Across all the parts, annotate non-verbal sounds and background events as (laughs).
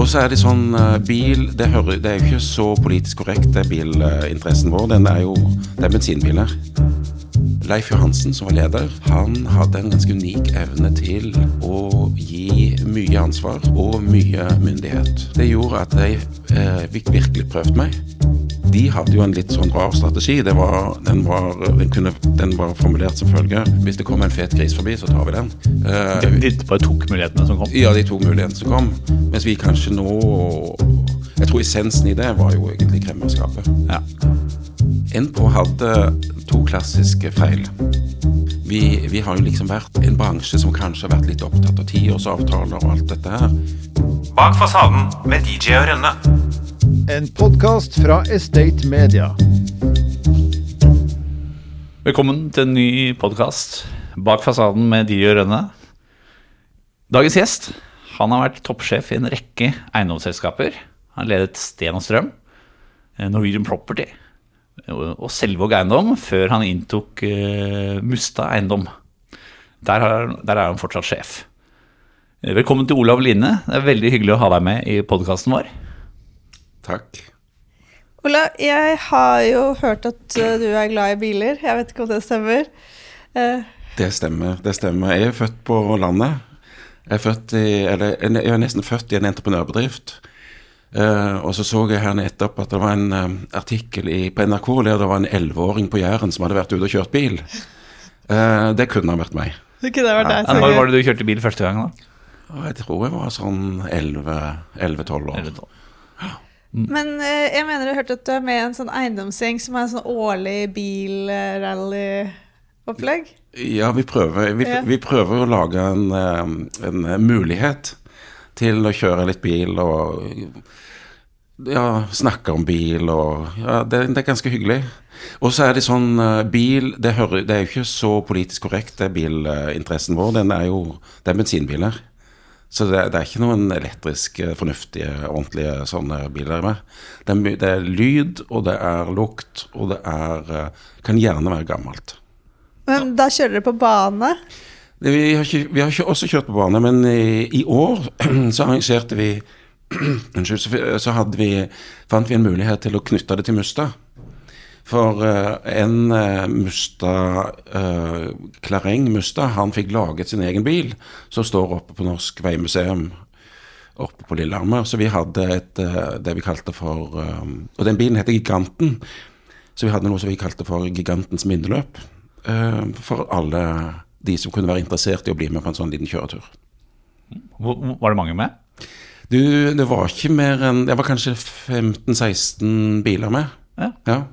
Og så er det sånn eh, bil det, hører, det er jo ikke så politisk korrekt, det bilinteressen vår. Den er jo Det er bensinbiler. Leif Johansen, som var leder, han hadde en ganske unik evne til å gi mye ansvar og mye myndighet. Det gjorde at jeg eh, virkelig prøvd meg. De hadde jo en litt sånn rar strategi. Det var, den, var, den, kunne, den var formulert som følger Hvis det kommer en fet gris forbi, så tar vi den. Uh, De bare tok mulighetene som kom. ja, de tok mulighetene som kom. Mens vi kanskje nå Jeg tror essensen i det var jo egentlig kremmerskapet. Ja. NPO hadde to klassiske feil. Vi, vi har jo liksom vært en bransje som kanskje har vært litt opptatt av tiårsavtaler og alt dette her. Bak fasaden med DJ og Rønne. En podkast fra Estate Media. Velkommen til en ny podkast Bak fasaden med de og Rønne. Dagens gjest han har vært toppsjef i en rekke eiendomsselskaper. Han ledet Sten og Strøm, eh, Norwegian Property og Selvåg Eiendom før han inntok eh, Mustad Eiendom. Der, har, der er han fortsatt sjef. Eh, Velkommen til Olav Line. Det er veldig hyggelig å ha deg med i podkasten vår. Takk. Ola, jeg har jo hørt at eh, du er glad i biler. Jeg vet ikke om det stemmer? Uh. Det stemmer. det stemmer. Jeg er født på landet. Jeg er, født i, eller, jeg er nesten født i en entreprenørbedrift. Uh, og så så jeg her nettopp at det var en uh, artikkel i, på NRK der det var en elleveåring på Jæren som hadde vært ute og kjørt bil. Uh, det kunne ha vært meg. Det kunne ha vært deg, ja. Når var det du kjørte bil første gang, da? Jeg tror jeg var sånn 11-12 år. 11 Mm. Men eh, jeg mener jeg hørte at du er med i en sånn eiendomsgjeng som er en sånn årlig bilrallyopplegg? Ja, vi prøver, vi, ja. vi prøver, å lage en, eh, en, eh, mulighet til å kjøre litt bil og ja, snakke om bil og Ja, det, det er ganske hyggelig. Og så er det sånn Bil det, hører, det er jo ikke så politisk korrekt, det bilinteressen vår. Den er jo Det er bensinbiler. Så det, det er ikke noen elektriske, fornuftige, ordentlige sånne biler mer. Det er, det er lyd, og det er lukt, og det er eh, Kan gjerne være gammelt. Men da kjører dere på bane. Det- Vi har, ikke, vi har ikke også kjørt på bane, men i, i år (clears throat) så arrangerte vi (clears throat) Unnskyld, så, så vi, fant vi en mulighet til å knytte det til Mustad. For eh, en uh, Mustad uh, Klareng Musta, han fikk laget sin egen bil som står oppe på Norsk Veimuseum oppe på Lillehammer. Så vi hadde et, eh, det vi kalte for eh, Og den bilen heter Giganten. Så vi hadde noe som vi kalte for Gigantens minneløp. eh, for alle de som kunne være interessert i å bli med på en sånn liten kjøretur. Var det mange med? Du, det var ikke mer enn Det var kanskje 15-16 biler med. Ja.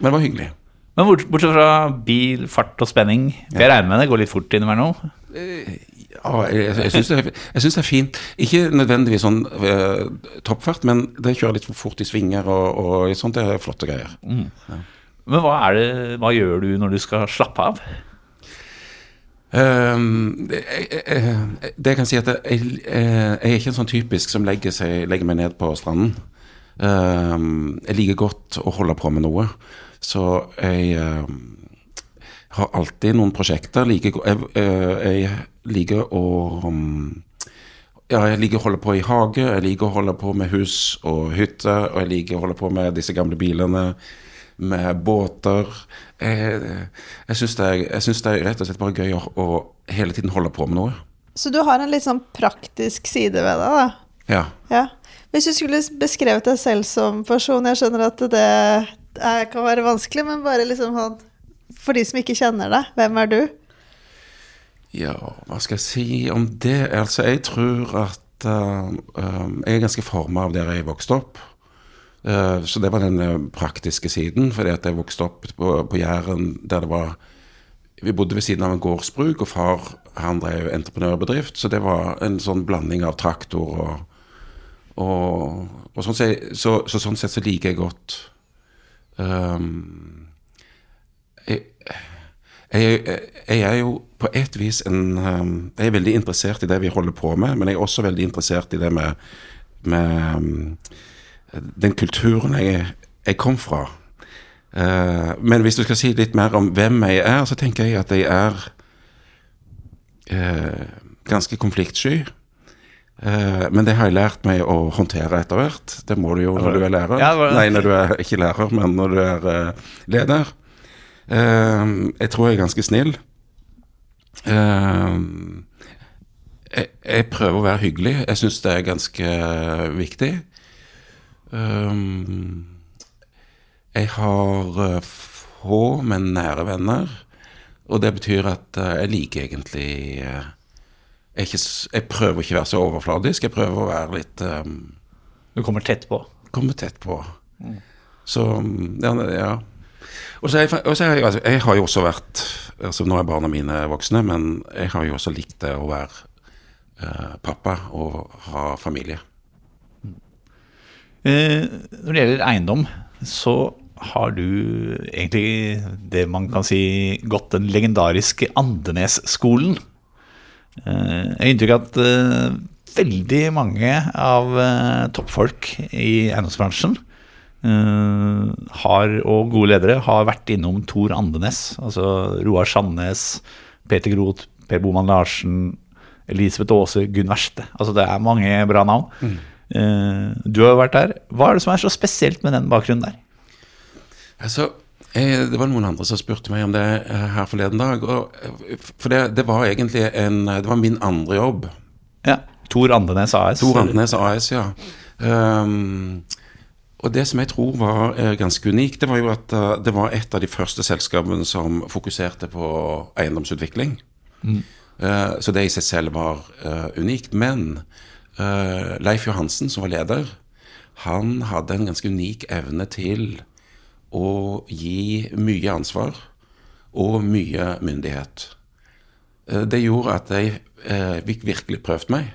Men det var hyggelig. Men bort, bortsett fra bil, fart og spenning Jeg regner med det går litt fort innimellom? Ja, jeg, jeg syns det, er- det er fint. Ikke nødvendigvis sånn eh, toppfart, men det kjører litt for fort i svinger og, og sånt. Det er flotte greier. Men hva, er det, hva gjør du når du skal slappe av? Um, det- jeg- det jeg kan si at jeg, jeg, jeg er ikke en sånn typisk som legger, seg, legger meg ned på stranden. Um, jeg liker godt å holde på med noe. Så jeg ehm, har alltid noen prosjekter. Liker, jeg, eh, jeg liker å um, ja, jeg liker å holde på i hage, jeg liker å holde på med hus og hytte, og jeg liker å holde på med disse gamle bilene, med båter. Jeg, jeg syns det, det er rett og slett bare gøy å, å hele tiden holde på med noe. Så du har en litt sånn praktisk side ved deg, da. Ja. Ja. Hvis du skulle beskrevet deg selv som person Jeg skjønner at det er, kan være vanskelig, men bare liksom sånn For de som ikke kjenner deg, hvem er du? Ja, hva skal jeg si om det? Altså, jeg tror at uh, jeg er ganske forma av der jeg vokste opp. Uh, så det var den praktiske siden, fordi at jeg vokste opp på, på Jæren der det var Vi bodde ved siden av en gårdsbruk, og far han drev entreprenørbedrift, så det var en sånn blanding av traktor og og, og sånn, sett- så, så sånn sett så liker jeg godt jeg, jeg, er jo på et vis en Jeg er veldig interessert i det vi holder på med, men jeg er også veldig interessert i det med, med den kulturen jeg, jeg kom fra. Uh, men hvis du skal si litt mer om hvem jeg er, så tenker jeg at jeg er uh, ganske konfliktsky. Eh, men det har jeg lært meg å håndtere etter hvert. Det må du jo når du er lærer. Ja, det Nei, når du er ikke lærer, men når du er eh, leder. Eh, jeg tror jeg er ganske snill. Jeg, jeg prøver å være hyggelig. Jeg syns det er ganske viktig. Jeg har få, men nære venner. Og det betyr at jeg liker egentlig jeg, ikke, jeg prøver ikke å være så overfladisk. Jeg prøver å være litt um, Du kommer tett på. Kommer tett på. Så mm, ja. ja. Og så jeg, jeg, altså, jeg har jo også vært altså Nå er barna mine voksne, men jeg har jo også likt det å være uh, pappa og ha familie. Eh, når det gjelder eiendom, så har du egentlig det man kan si gått den legendariske Andenes-skolen. Eh, jeg har inntrykk av at eh, veldig mange av eh, toppfolk i eiendomsbransjen eh, har, og gode ledere har vært innom Tor Andenes. Altså Roar Sandnes, Peter Groth, Per Boman Larsen, Elisabeth Aase, Gunn Verste. Altså det er mange bra navn. Eh, du har jo vært der. Hva er det som er så spesielt med den bakgrunnen der? Altså, det var noen andre som spurte meg om det eh, her forleden dag. Eh, for det, det var egentlig en Det var min andre jobb. Ja, Tor Andenes AS. Tor Andenes AS, ja. Um, og det som jeg tror var eh, ganske unikt, det var jo at eh, det var et av de første selskapene som fokuserte på eiendomsutvikling. Eh, så det i seg selv var uh, unikt. Men uh, Leif Johansen, som var leder, han hadde en ganske unik evne til å gi mye ansvar og mye myndighet. Eh, Det gjorde at jeg eh, fikk virkelig prøvd meg.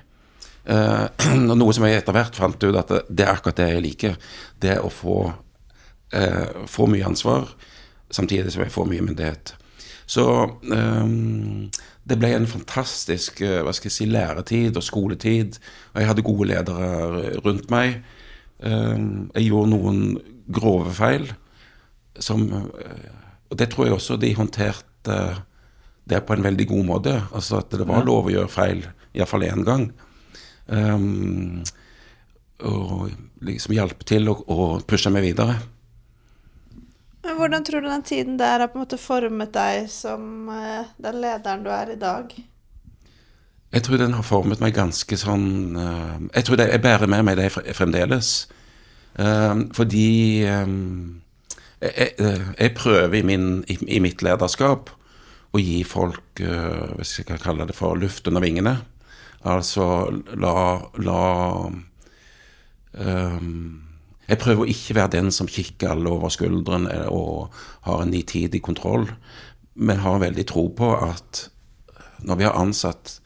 Eh, (clears throat) noe som jeg etter hvert fant ut at det, er akkurat det jeg liker. Det å få, få mye ansvar samtidig som jeg får mye myndighet. Så det ble en fantastisk hva skal jeg si, læretid og skoletid. Og jeg hadde gode ledere rundt meg. Jeg gjorde noen grove feil som eh, Og det tror jeg også de håndterte det på en veldig god måte. Altså at det var lov å gjøre feil, iallfall én gang. Um, og liksom hjelpe til å, å pushe meg videre. Men hvordan tror du den tiden der har på en måte formet deg som eh, den lederen du er i dag? Jeg tror den har formet meg ganske sånn eh, Jeg tror det, jeg bærer med meg det fremdeles. Um, fordi eh, jeg, jeg, prøver i, min, i, i mitt lederskap å gi folk, eh, hvis jeg kan kalle det for luft under vingene. Altså la, la um, Jeg prøver å ikke være den som kikker alle over skulderen eh, og har en nitidig kontroll, men har veldig tro på at når vi har ansatt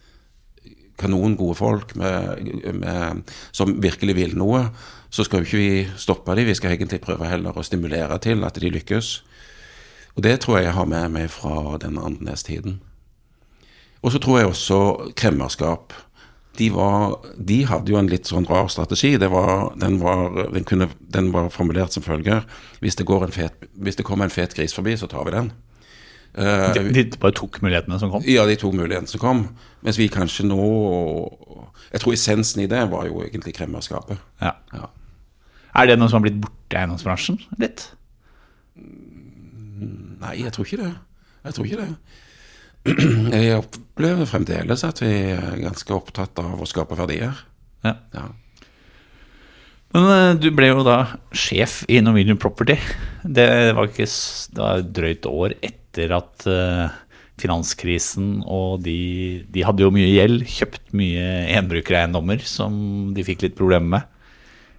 kanongode folk med, med, som virkelig vil noe, så skal jo ikke vi stoppe dem. Vi skal egentlig prøve heller å stimulere til at de lykkes. Og det tror jeg jeg har med meg fra den Andenes-tiden. Og så tror jeg også kremmerskap. De, var, de hadde jo en litt sånn rar strategi. Det var, den, var, den, kunne, den var formulert som følger Hvis det, går en fet, hvis det kommer en fet gris forbi, så tar vi den. Uh, De, de bare tok mulighetene som kom. ja, de tok mulighetene som kom. Mens vi kanskje nå Jeg tror essensen i det var jo egentlig kremmerskapet. Ja. Ja. Er det noe som har blitt borte i eiendomsbransjen? Litt? Nei, jeg tror ikke det. Jeg tror ikke det. (clears throat) Jeg opplever fremdeles at vi er ganske opptatt av å skape verdier. Ja. Ja. Men eh, du ble jo da sjef i Norwegian Property. Det var ikke det var drøyt år etter at eh, finanskrisen og de, de hadde jo mye gjeld, kjøpt mye enbrukereiendommer som de fikk litt problemer med.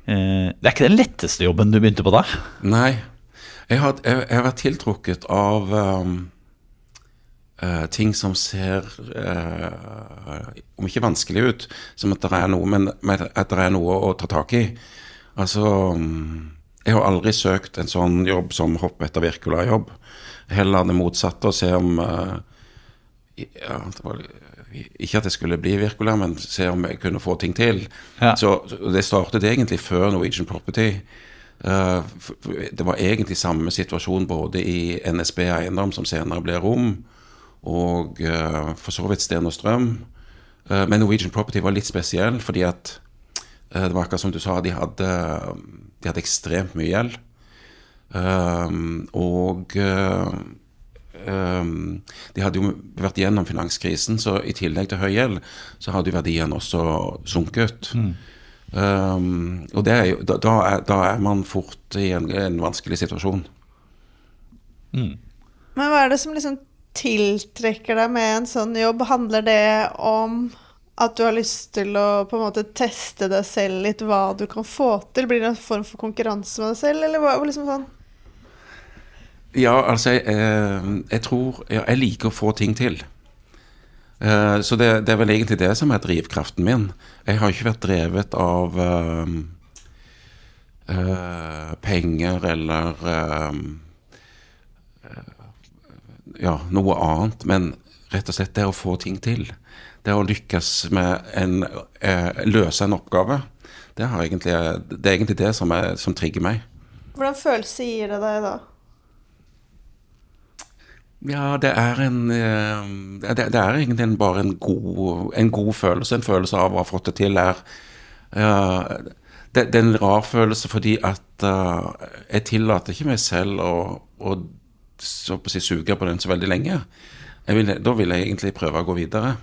Eh, det er ikke den letteste jobben du begynte på da? Nei. Jeg har, jeg, jeg har vært tiltrukket av um, uh, ting som ser uh, Om ikke vanskelig ut, som at det er noe, men, at det er noe å ta tak i. Altså um, Jeg har aldri søkt en sånn jobb som hopp etter Wirkola-jobb. Heller det motsatte, å se om eh, ja, det var, Ikke at jeg skulle bli Wirkola, men se om jeg kunne få ting til. Ja. Så det startet egentlig før Norwegian Property. Eh, det var egentlig samme situasjon både i NSB Eiendom, som senere ble Rom, og eh, for så vidt Sten og Strøm. Eh, men Norwegian Property var litt spesiell, fordi at det var akkurat som du sa, de hadde, de hadde ekstremt mye gjeld. Og de hadde jo vært gjennom finanskrisen, så i tillegg til høy gjeld, så hadde jo verdiene også sunket. Um, og det er jo, da, da, er, da er man fort i en, en vanskelig situasjon. Men hva er det som liksom tiltrekker deg med en sånn jobb? Handler det om at du har lyst til å på en måte teste deg selv litt, hva du kan få til? Blir det en form for konkurranse med deg selv, eller hva? liksom sånn? Ja, altså, jeg, eh, jeg tror Jeg liker å få ting til. Eh, så det, det er vel egentlig det som er drivkraften min. Jeg har ikke vært drevet av eh, eh, penger eller eh, ja, noe annet, men rett og slett det å få ting til. Det å lykkes med en løse en oppgave. Det, egentlig, det er egentlig det som, er, som trigger meg. Hvordan følelse gir det deg da? Ja, det er en eh, Det, er egentlig bare en god, en god følelse. En følelse av å ha fått det til er det, det er en rar følelse fordi at eh, jeg tillater ikke meg selv å, å å si, suge på den så veldig lenge. Vil, da vil jeg egentlig prøve å gå videre.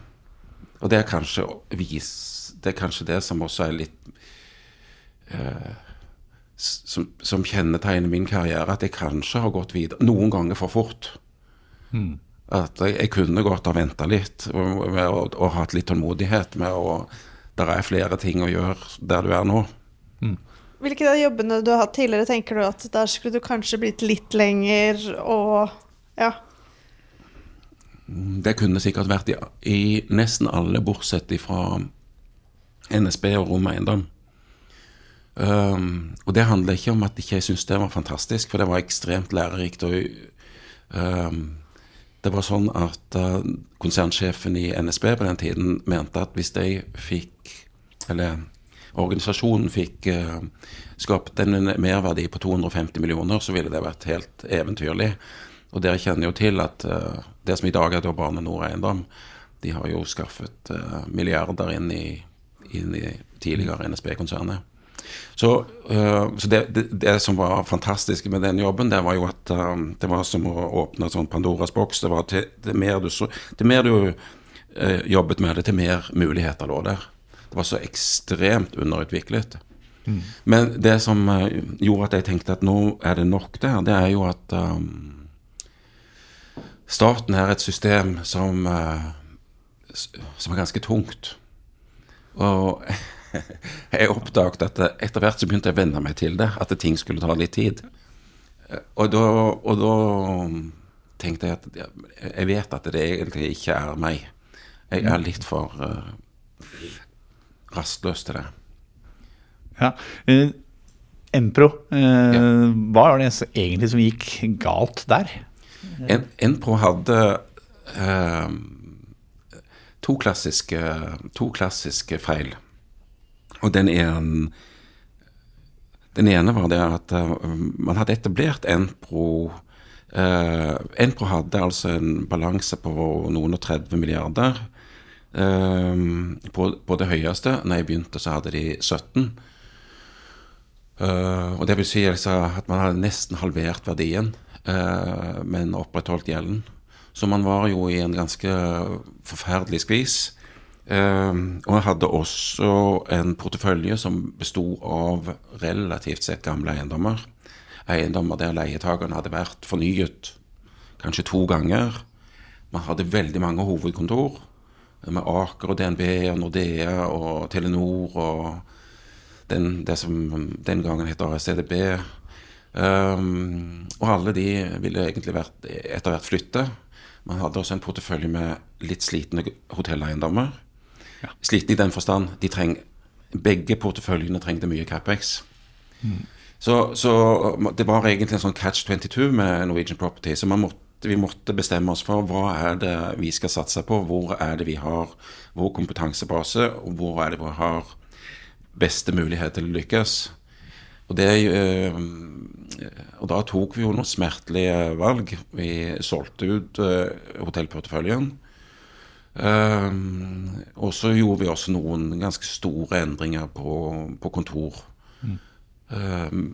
Og det er kanskje Det er kanskje det som også er litt uh, som, som kjennetegner min karriere, at jeg kanskje har gått videre noen ganger for fort. At jeg, jeg kunne godt ha venta litt og, å, og hatt litt tålmodighet med å Der er flere ting å gjøre der du er nå. Hvilke av jobbene du har hatt tidligere, tenker du at der skulle du kanskje blitt litt lenger og Ja. Det kunne sikkert vært i, i nesten alle, bortsett fra NSB og Rom Eiendom. Um, og det handler ikke om at ikke jeg syntes det var fantastisk, for det var ekstremt lærerikt. og um, Det var sånn at uh, konsernsjefen i NSB på den tiden mente at hvis de fikk Eller organisasjonen fikk uh, skapt en merverdi på 250 millioner, så ville det vært helt eventyrlig. Og dere kjenner jo til at uh, det som i dag er da Bane Nor Eiendom, de har jo skaffet milliarder inn i, inn i tidligere NSB-konsernet. Så, uh, så det, det, det som var fantastisk med den jobben, det var jo at um, det var som å åpne sånn Pandoras boks. Det var til, til mer du, så, til mer du uh, jobbet med det, til mer muligheter lå der. Det var så ekstremt underutviklet. Men det som gjorde at jeg tenkte at nå er det nok der, det er jo at um, staten er et system som, uh, som er ganske tungt. Og (laughs) jeg oppdaget at etter hvert så begynte jeg å venne meg til det, at ting skulle ta litt tid. Eh, Og da, og da tenkte jeg at jeg vet at det egentlig ikke er meg. Jeg er litt for uh, rastløs til det. Ja. Eh, uh, ja. hva var det egentlig som gikk galt der? En, Enpro hadde to, klassiske, to klassiske feil. Og den ene, den ene var det at eh, man hadde etablert Enpro Uh, Enpro hadde altså en balanse på noen og 30 milliarder. Uh, på, på det høyeste. Når jeg begynte, så hadde de 17. Uh, og det vil si altså, at man hadde nesten halvert verdien, eh, men opprettholdt gjelden. Så man var jo i en ganske forferdelig skvis. Eh, og jeg hadde også en portefølje som besto av relativt sett gamle eiendommer. Eiendommer der leietakerne hadde vært fornyet kanskje to ganger. Man hadde veldig mange hovedkontor med Aker og DNB og Nordea og Telenor og den, det som den gangen het ASCDB. Um, og alle de ville egentlig vært, etter hvert flytte. Man hadde også en portefølje med litt slitne hotelleiendommer. Slitne i den forstand de treng, begge porteføljene trengte mye capex. Så, så det var egentlig en sånn catch 22 med Norwegian Property. Så måtte, vi måtte bestemme oss for hva er det vi skal satse på. Hvor er det vi har vår kompetansebase, og hvor er det vi har beste mulighet til å lykkes. Og, det, eh, og da tok vi jo noen smertelige valg. Vi solgte ut eh, hotellporteføljen. Um, og så gjorde vi også noen ganske store endringer på, på kontor. Um,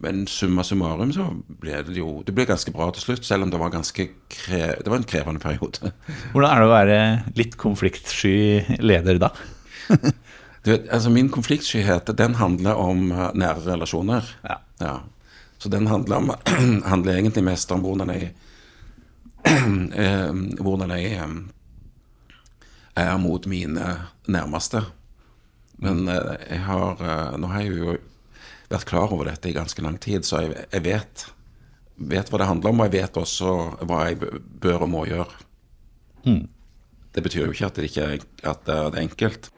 men summa summarum så ble det jo Det ble ganske bra til slutt, selv om det var, kre, det var en krevende periode. (laughs) Hvordan er det å være litt konfliktsky leder da? (laughs) Du vet, altså Min konfliktskyhet den handler om eh, nære relasjoner. Ja. Så den handler, om, (clears throat) handler egentlig mest om hvordan jeg (clears throat) eh, Hvordan jeg eh, er mot mine nærmeste. Men eh, jeg har eh, Nå har jeg jo vært klar over dette i ganske lang tid, så jeg, jeg vet, vet hva det handler om, og jeg vet også hva jeg bør og må gjøre. Det betyr jo ikke at det ikke er, at det er enkelt.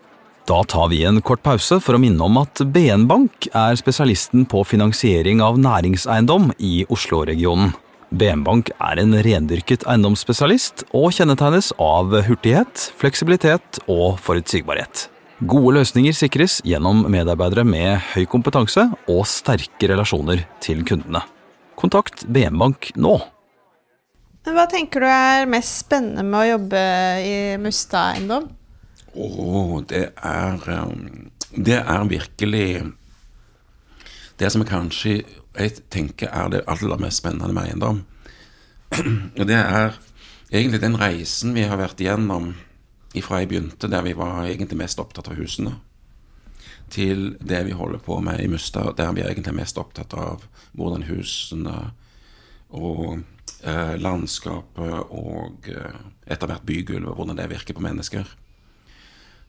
Da tar vi en kort pause for å minne om at BN Bank er spesialisten på finansiering av næringseiendom i Oslo-regionen. BN Bank er en rendyrket eiendomsspesialist og kjennetegnes av hurtighet, fleksibilitet og forutsigbarhet. Gode løsninger sikres gjennom medarbeidere med høy kompetanse og sterke relasjoner til kundene. Kontakt BM Bank nå. Hva tenker du er mest spennende med å jobbe i Mustad eiendom? Å, det er um, Det er virkelig Det som kanskje jeg tenker er det aller mest spennende med eiendom. (clears throat) Og det er egentlig den reisen vi har vært igjennom ifra jeg begynte, der vi var egentlig mest opptatt av husene, til det vi holder på med i Mustad, der vi er egentlig mest opptatt av hvordan husene og eh, landskapet og eh, etter hvert bygulvet, hvordan det virker på mennesker.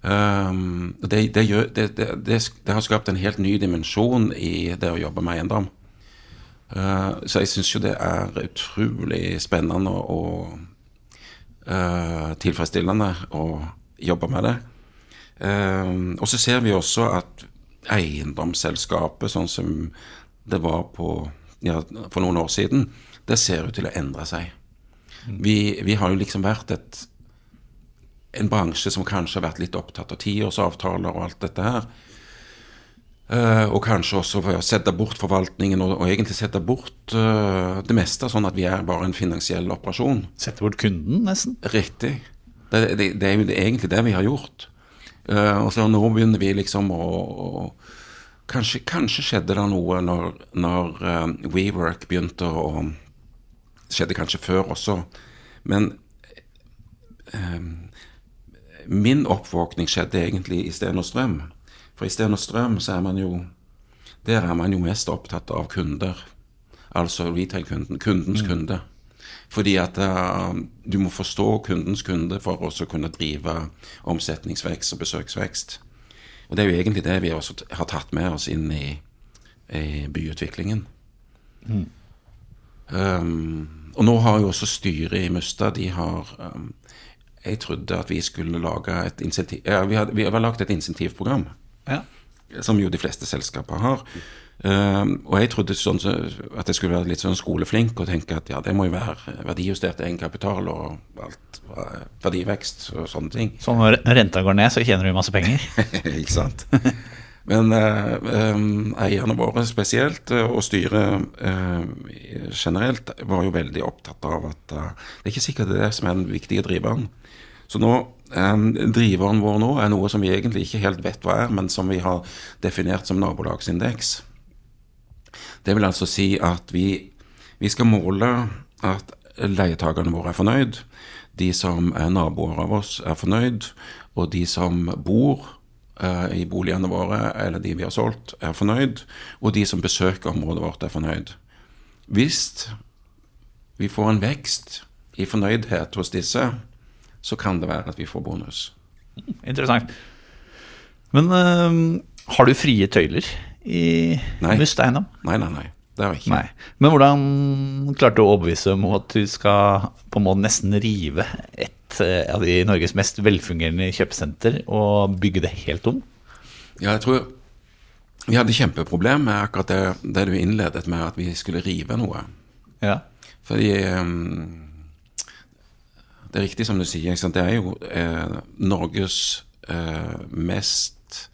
Um, det, det, gjør, det, det har skapt en helt ny dimensjon i det å jobbe med eiendom. Uh, så jeg syns jo det er utrolig spennende og, og uh, tilfredsstillende å jobbe med det. Um, og så ser vi også at eiendomsselskapet, sånn som det var på, ja, for noen år siden, det ser ut til å endre seg. Vi, vi har jo liksom vært et en bransje som kanskje har vært litt opptatt av tiårsavtaler og alt dette her. Eh, og kanskje også å sette bort forvaltningen og, og egentlig sette bort uh, det meste, sånn at vi er bare en finansiell operasjon. Sette bort kunden, nesten. Riktig. Det, det, det er jo det, egentlig det vi har gjort. Uh, og så nå begynner vi liksom å, å kanskje, kanskje skjedde det noe når, når WeWork begynte å Skjedde kanskje før også. Men min oppvåkning skjedde egentlig i Sten og Strøm. For i Sten og Strøm så er man jo Der er man jo mest opptatt av kunder. Altså retail-kunden. Kundens kunde. Fordi at uh, du må forstå kundens kunde for også å kunne drive omsetningsvekst og besøksvekst. Og det er jo egentlig det vi også har tatt med oss inn i, i byutviklingen. Um, og nå har jo også styret i Musta De har um, Jeg trodde at vi skulle lage et insentiv ja, Vi har, vi har lagd et insentivprogram, Ja. som jo de fleste selskaper har. Uh, og jeg trodde sånn, så, at jeg skulle være litt sånn skoleflink og tenke at ja, det må jo være verdijustert egenkapital og alt, verdivekst og sånne ting. Så når renta går ned, så tjener du masse penger. (laughs) Ikke sant? Men uh, um, eierne våre spesielt, eh, og styret uh, generelt, var jo veldig opptatt av at det er ikke sikkert det er det som er den viktige driveren. Så nå, driveren vår nå er noe som vi egentlig ikke helt vet hva er, men som vi har definert som nabolagsindeks. Det vil altså si at vi, vi skal måle at leietakerne våre er fornøyd, de som er naboer av oss er fornøyd, og de som bor eh, i boligene våre, eller de vi har solgt, er fornøyd, og de som besøker området vårt, er fornøyd. Hvis vi får en vekst i fornøydhet hos disse, så kan det være at vi får bonus. Interessant. Men øhm, har du frie tøyler i Nei. Must eiendom? Nei, nei, nei. Det har jeg ikke. Nei. Men hvordan klarte du å overbevise om at du skal på en måte nesten rive et eh, av de Norges mest velfungerende kjøpesenter og bygge det helt om? Ja, jeg tror vi hadde kjempeproblem med akkurat det, det du innledet med, at vi skulle rive noe. Ja. Fordi ehm, Det er riktig som du sier. Det er jo eh, Norges eh, mest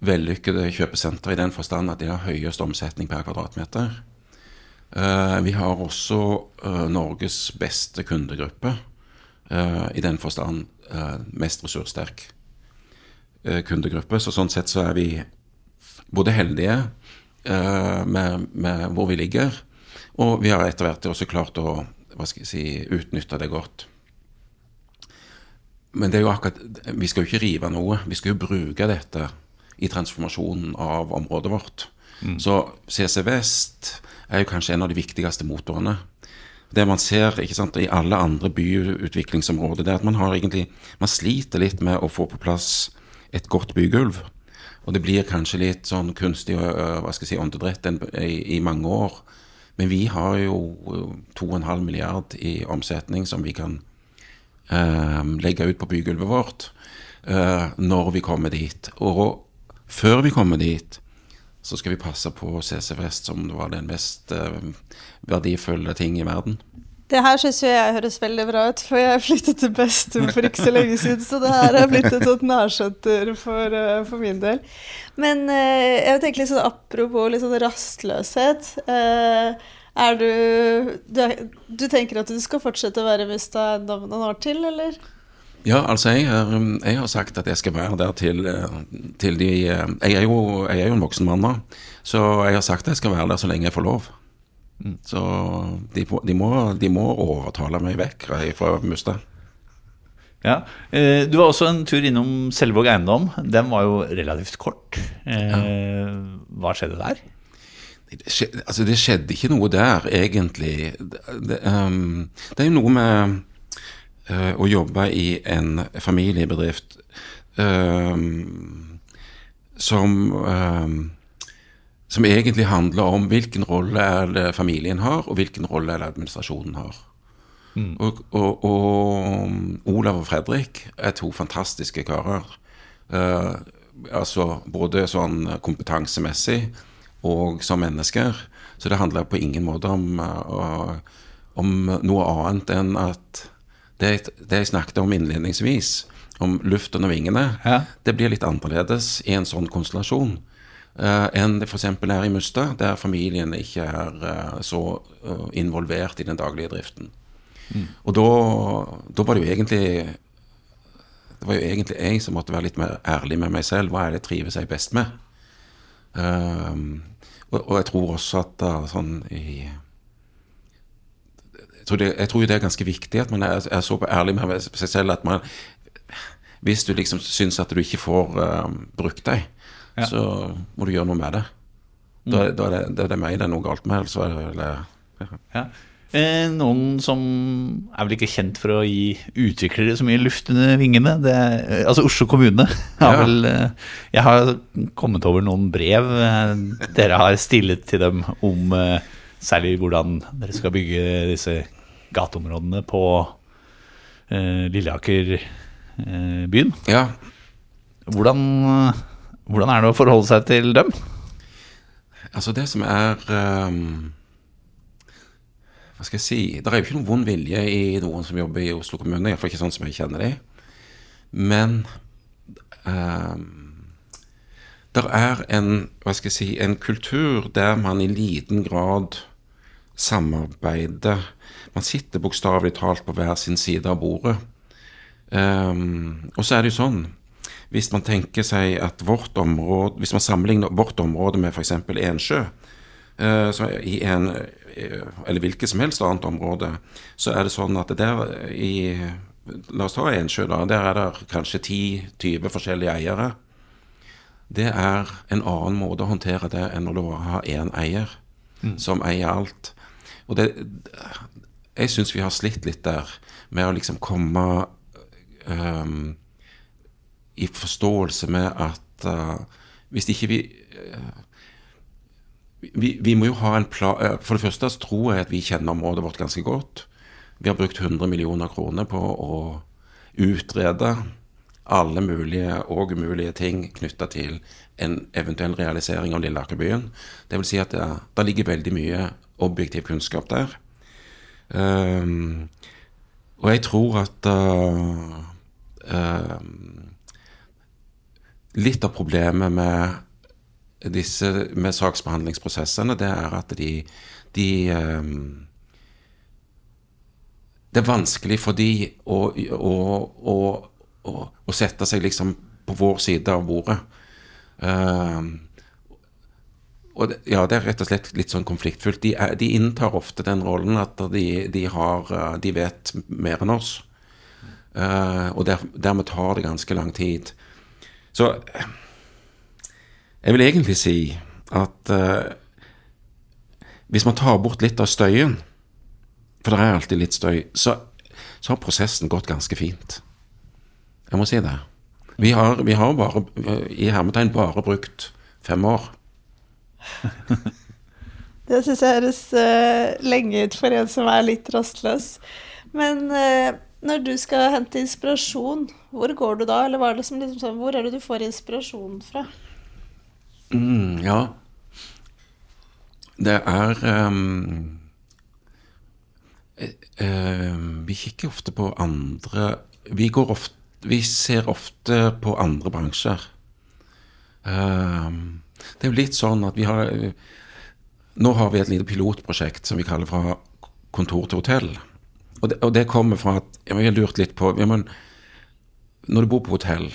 vellykkede kjøpesenter i den forstand at de har høyest omsetning per kvadratmeter. Eh, vi har også eh, Norges beste kundegruppe. eh, i den forstand eh, mest ressurssterk kundegruppe. Så sånn sett så er vi både heldige med, med hvor vi ligger, og vi har etter hvert også klart å hva skal jeg si, utnytte det godt. Men det er jo akkurat, vi skal jo ikke rive noe. Vi skal jo bruke dette i transformasjonen av området vårt. Så CC Vest er jo kanskje en av de viktigste motorene. Det man ser ikke sant, i alle andre byutviklingsområder, det er at man har egentlig, man sliter litt med å få på plass et godt bygulv. Og det blir kanskje litt sånn kunstig øh, hva skal jeg si, åndedrett i, i mange år. Men vi har jo øh, 2,5 milliard i omsetning som vi kan eh, legge ut på bygulvet vårt eh, når vi kommer dit. Og før vi kommer dit, så skal vi passe på CC Vest som det var den mest eh, verdifulle ting i verden. Det her syns jeg høres veldig bra ut, for jeg flyttet til Bestum for ikke så lenge siden, så det her er blitt et sånt nærsenter for, eh, for min del. Men eh, jeg tenker litt sånn apropos litt sånn rastløshet. eh, er du, du Du tenker at du skal fortsette å være Musta Eiendom noen år til, eller? Ja, altså jeg, er, um, jeg har sagt at jeg skal være der til, eh, til de eh, jeg er, jo, jeg er jo en voksen mann nå, så jeg har sagt at jeg skal være der så lenge jeg får lov. Så de, de, må, de må overtale meg vekk fra Mustad. Ja. Eh, Du var også en tur innom Selvåg eiendom. Den var jo relativt kort. Eh, Hva skjedde der? Altså det skjedde ikke noe der, egentlig. Det, det, um, det er jo noe med uh, å jobbe i en familiebedrift um, som um, som egentlig handler om hvilken rolle er det familien har, og hvilken rolle er det administrasjonen har. Og, og, og Olav og Fredrik er to fantastiske karer. Uh, altså både sånn kompetansemessig og som mennesker. Så det handler på ingen måte om, eh, om noe annet enn at det, det jeg snakket om innledningsvis, om luften og vingene, Ja. det blir litt annerledes i en sånn konstellasjon uh, enn det f.eks. er i Mustad, der familien ikke er uh, så uh, involvert i den daglige driften. Og da, da var det jo egentlig Det var jo egentlig jeg som måtte være litt mer ærlig med meg selv. Hva er det jeg trives jeg best med? Um, og, og jeg tror også at da, sånn i jeg tror, det, jeg tror det er ganske viktig at man er, er så ærlig med seg selv at man Hvis du liksom syns at du ikke får uh, brukt deg, så må du gjøre noe med det. Da, da, er det, da er det meg det er noe galt med. Altså, eller, ja. Ja. Eh, noen som er vel ikke kjent for å gi utviklere så mye luft under vingene. Det, er- eh, altså Oslo kommune (laughs) har Ja. vel eh, Jeg har kommet over noen brev dere har stillet til dem om særlig hvordan dere skal bygge disse gateområdene på eh, Lilleaker byen. ja. Hvordan, hvordan er det å forholde seg til dem? Altså det som er ehm, Hva skal jeg si Det er jo ikke noen vond vilje i noen som jobber i Oslo kommune. Iallfall ikke sånn som jeg kjenner dem. Men um, det er en hva skal jeg si, en kultur der man i liten grad samarbeider. Man sitter bokstavelig talt på hver sin side av bordet. Um, og så er det jo sånn hvis man tenker seg at vårt område Hvis man sammenligner vårt område med f.eks. Ensjø, i en, eh, eller hvilket som helst annet område, så er det sånn at det der i La oss ta Ensjø, da. Der er det kanskje 10-20 forskjellige eiere. Det er en annen måte å håndtere det enn når du har én eier som eier alt. Og det Jeg syns vi har slitt litt der med å liksom komme um, i forståelse med at uh, hvis ikke vi eh, vi, vi må jo ha en plan For det første så tror jeg at vi kjenner området vårt ganske godt. Vi har brukt 100 millioner kroner på å utrede alle mulige og umulige ting knytta til en eventuell realisering av Lilleakerbyen. Det vil si at det, det ligger veldig mye objektiv kunnskap der. Um, og jeg tror at uh, uh, Litt av problemet med disse med saksbehandlingsprosessene, det er at de, de ehm, det er vanskelig for de å, å, å, å, sette seg liksom på vår side av bordet. Eh, og det, ja, det er rett og slett litt sånn konfliktfullt. De, er, de inntar ofte den rollen at de, de, har, eh, de vet mer enn oss. Eh, og der, dermed tar det ganske lang tid. Så jeg vil egentlig si at eh, hvis man tar bort litt av støyen, for det er alltid litt støy, så, så har prosessen gått ganske fint. Jeg må si det. Vi har, vi har bare, i hermetegn bare brukt fem år. (laughs) Det syns jeg høres uh, lenge ut for en som er litt rastløs. Men uh, når du skal hente inspirasjon, hvor går du da? Eller var det som liksom sånn, hvor er det du får inspirasjon fra? Mm, ja. Det er um, eh, Vi kikker ofte på andre Vi, ofte, vi ser ofte på andre bransjer. Ehm, det er jo litt sånn at vi har Nå har vi et lite pilotprosjekt som vi kaller fra kontor til hotell. Og det, og det kommer fra at Vi har lurt litt på ja, men, Når du bor på hotell,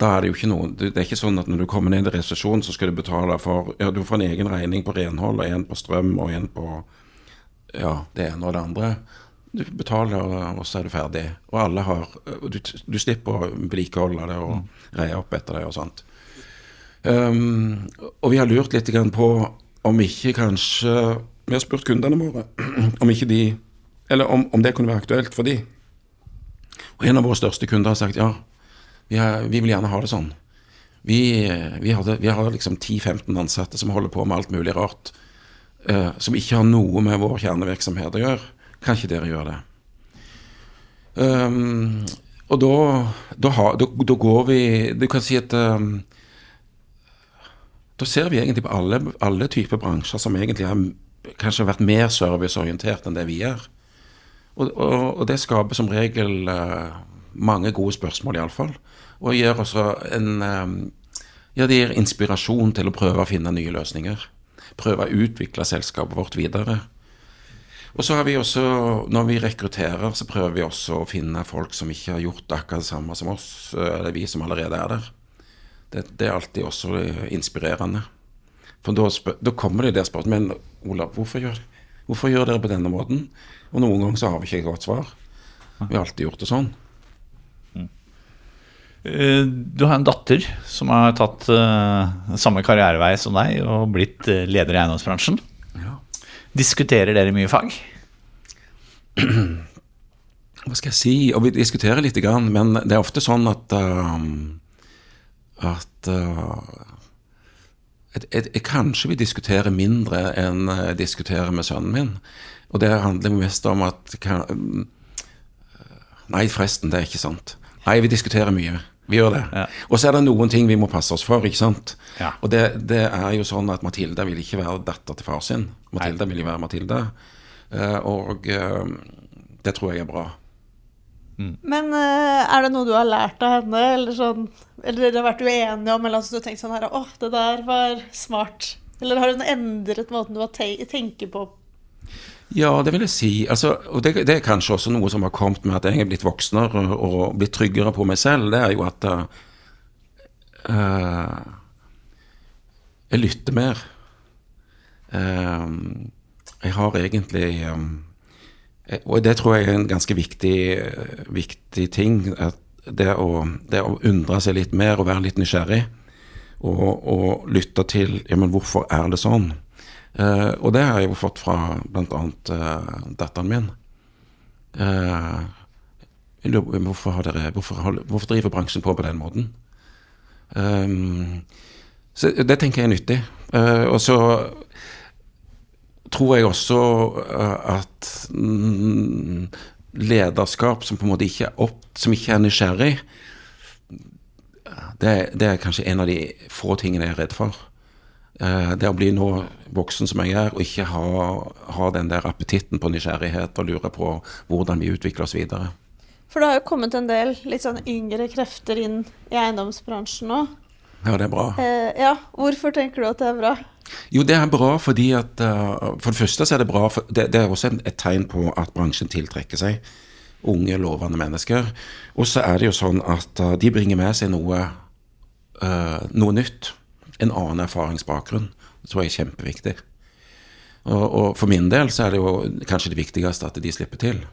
da er det jo ikke noe Det er ikke sånn at når du kommer ned i resesjon, så skal du betale for Ja, du får en egen regning på renhold, og en på strøm, og en på ja, det ene og det andre. Du betaler, og så er du ferdig. Og alle har Du, du slipper å vedlikeholde det og reie opp etter det og sånt. Um, og vi har lurt litt på om ikke kanskje Vi har spurt kundene våre (clears throat) om ikke de Eller om, om det kunne være aktuelt for de. Og en av våre største kunder har sagt ja, vi, har, vi vil gjerne ha det sånn. Vi, vi, hadde, vi har liksom 10-15 ansatte som holder på med alt mulig rart. Uh, som ikke har noe med vår kjernevirksomhet å gjøre. Kan ikke dere gjøre det? Um, og da, da, har, da, da går vi Du kan si at um, da ser vi egentlig på alle, alle typer bransjer som egentlig har kanskje vært mer serviceorientert enn det vi er. Og, og, og det skaper som regel uh, mange gode spørsmål, iallfall. Og gjør også en eh, Ja, det gir inspirasjon til å prøve å finne nye løsninger. Prøve å utvikle selskapet vårt videre. Og så har vi også, når vi rekrutterer, så prøver vi også å finne folk som ikke har gjort akkurat det samme som oss, eh, eller vi som allerede er der. Det, det er alltid også eh, inspirerende. For da, spør, da kommer det der spørsmålet Men Olav, hvorfor gjør, hvorfor gjør dere på denne måten? Og noen ganger så har vi ikke et godt svar. Vi har alltid gjort det sånn. Eh, Du har en datter som har tatt eh, samme karrierevei som deg og blitt eh, leder i eiendomsbransjen. Ja. Diskuterer dere mye fag? (clears throat) Hva skal jeg si? Og vi diskuterer litt, grann, men det er ofte sånn at At jeg, jeg Kanskje vi diskuterer mindre enn jeg diskuterer med sønnen min. Og det handler mest om at kan, Nei, forresten, det er ikke sant. Nei, vi diskuterer mye. Vi gjør det. Ja. Og så er det noen ting vi må passe oss for, ikke sant. Ja. Og det, det er jo sånn at Matilda vil ikke være datter til far sin. Matilda vil jo være Matilda. Eh, og eh, det tror jeg er bra. Men eh, er det noe du har lært av henne, eller sånn Eller dere har vært uenige om, eller altså du har tenkt sånn her Å, det der var smart. Eller har hun endret måten du tenker på? Ja, det vil jeg si. Altså, og det, det er kanskje også noe som har kommet med at jeg er blitt voksnere og blitt tryggere på meg selv. Det er jo at eh, jeg lytter mer. Uh, jeg har egentlig eh, Og det tror jeg er en ganske viktig, viktig ting. Det å, det å undre seg litt mer og være litt nysgjerrig. Og, og lytte til Ja, men hvorfor er det sånn? Eh, og det har jeg jo fått fra bl.a. Uh, datteren min. Eh, jeg lurer på, hvorfor, dere, hvorfor, hvorfor driver bransjen på på den måten? Um, så det tenker jeg er nyttig. Eh, og så tror jeg også at mm, lederskap som på en måte ikke er opp, som ikke er nysgjerrig, det, det er kanskje en av de få tingene jeg er redd for. Eh, det å bli nå voksen som jeg er, og ikke ha, ha den der appetitten på nysgjerrighet og lure på hvordan vi utvikler oss videre. For det har jo kommet en del litt sånn yngre krefter inn i eiendomsbransjen nå. Ja, det er bra. Eh, ja, hvorfor tenker du at det er bra? Jo, det er bra fordi at uh, For det første så er det bra for, det, det, er også et tegn på at bransjen tiltrekker seg unge, lovende mennesker. Og så er det jo sånn at uh, de bringer med seg noe, uh, noe nytt en annen erfaringsbakgrunn. Det tror jeg er kjempeviktig. Og, og for min del så er det jo kanskje det viktigste at de slipper til.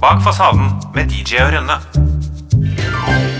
Bak fasaden med DJ og Rønne.